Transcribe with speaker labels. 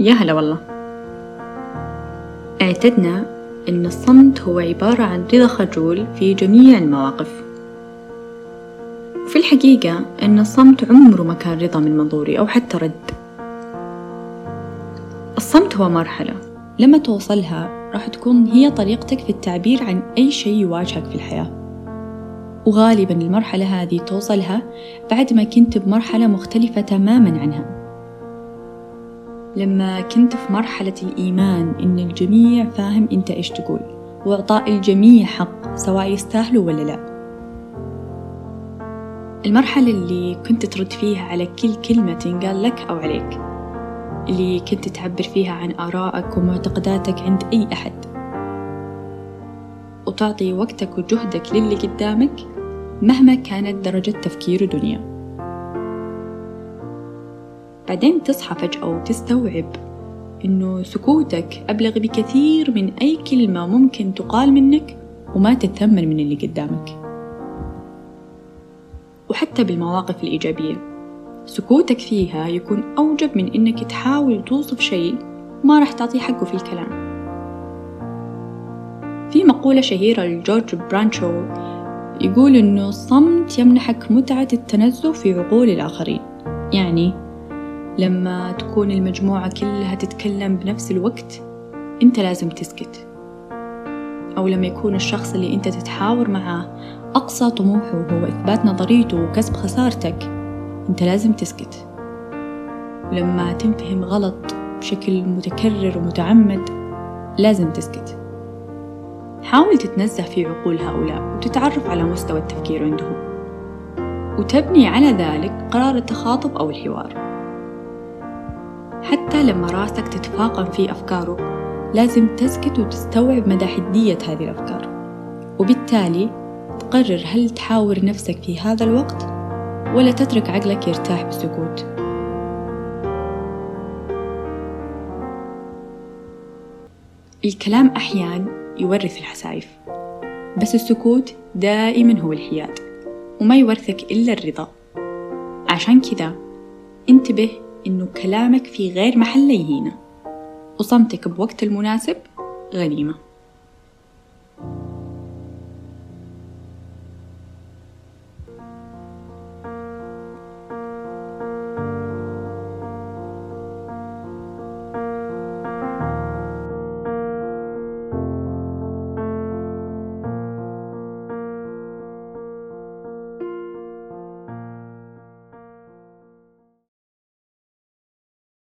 Speaker 1: يا هلا والله. اعتدنا أن الصمت هو عبارة عن رضا خجول في جميع المواقف. وفي الحقيقة أن الصمت عمره ما كان رضا من منظوري أو حتى رد. الصمت هو مرحلة لما توصلها راح تكون هي طريقتك في التعبير عن أي شيء يواجهك في الحياة. وغالبا المرحلة هذه توصلها بعد ما كنت بمرحلة مختلفة تماما عنها. لما كنت في مرحلة الإيمان إن الجميع فاهم أنت إيش تقول وإعطاء الجميع حق سواء يستاهلوا ولا لا. المرحلة اللي كنت ترد فيها على كل كلمة تنقال لك أو عليك اللي كنت تعبر فيها عن آرائك ومعتقداتك عند أي أحد. وتعطي وقتك وجهدك للي قدامك مهما كانت درجة تفكير دنيا بعدين تصحى فجأة وتستوعب إنه سكوتك أبلغ بكثير من أي كلمة ممكن تقال منك وما تتثمن من اللي قدامك. وحتى بالمواقف الإيجابية سكوتك فيها يكون أوجب من إنك تحاول توصف شيء ما راح تعطيه حقه في الكلام. في مقولة شهيرة لجورج برانشو يقول إنه الصمت يمنحك متعة التنزه في عقول الآخرين يعني لما تكون المجموعة كلها تتكلم بنفس الوقت أنت لازم تسكت. أو لما يكون الشخص اللي أنت تتحاور معاه أقصى طموحه هو إثبات نظريته وكسب خسارتك أنت لازم تسكت. لما تنفهم غلط بشكل متكرر ومتعمد لازم تسكت. حاول تتنزه في عقول هؤلاء وتتعرف على مستوى التفكير عندهم. وتبني على ذلك قرار التخاطب أو الحوار. حتى لما راسك تتفاقم في أفكاره لازم تسكت وتستوعب مدى حدية هذه الأفكار. وبالتالي تقرر هل تحاور نفسك في هذا الوقت ولا تترك عقلك يرتاح بالسكوت. الكلام أحيان يورث الحسايف بس السكوت دائما هو الحياد وما يورثك إلا الرضا. عشان كذا انتبه إنه كلامك في غير محله يهينه وصمتك بوقت المناسب غنيمة.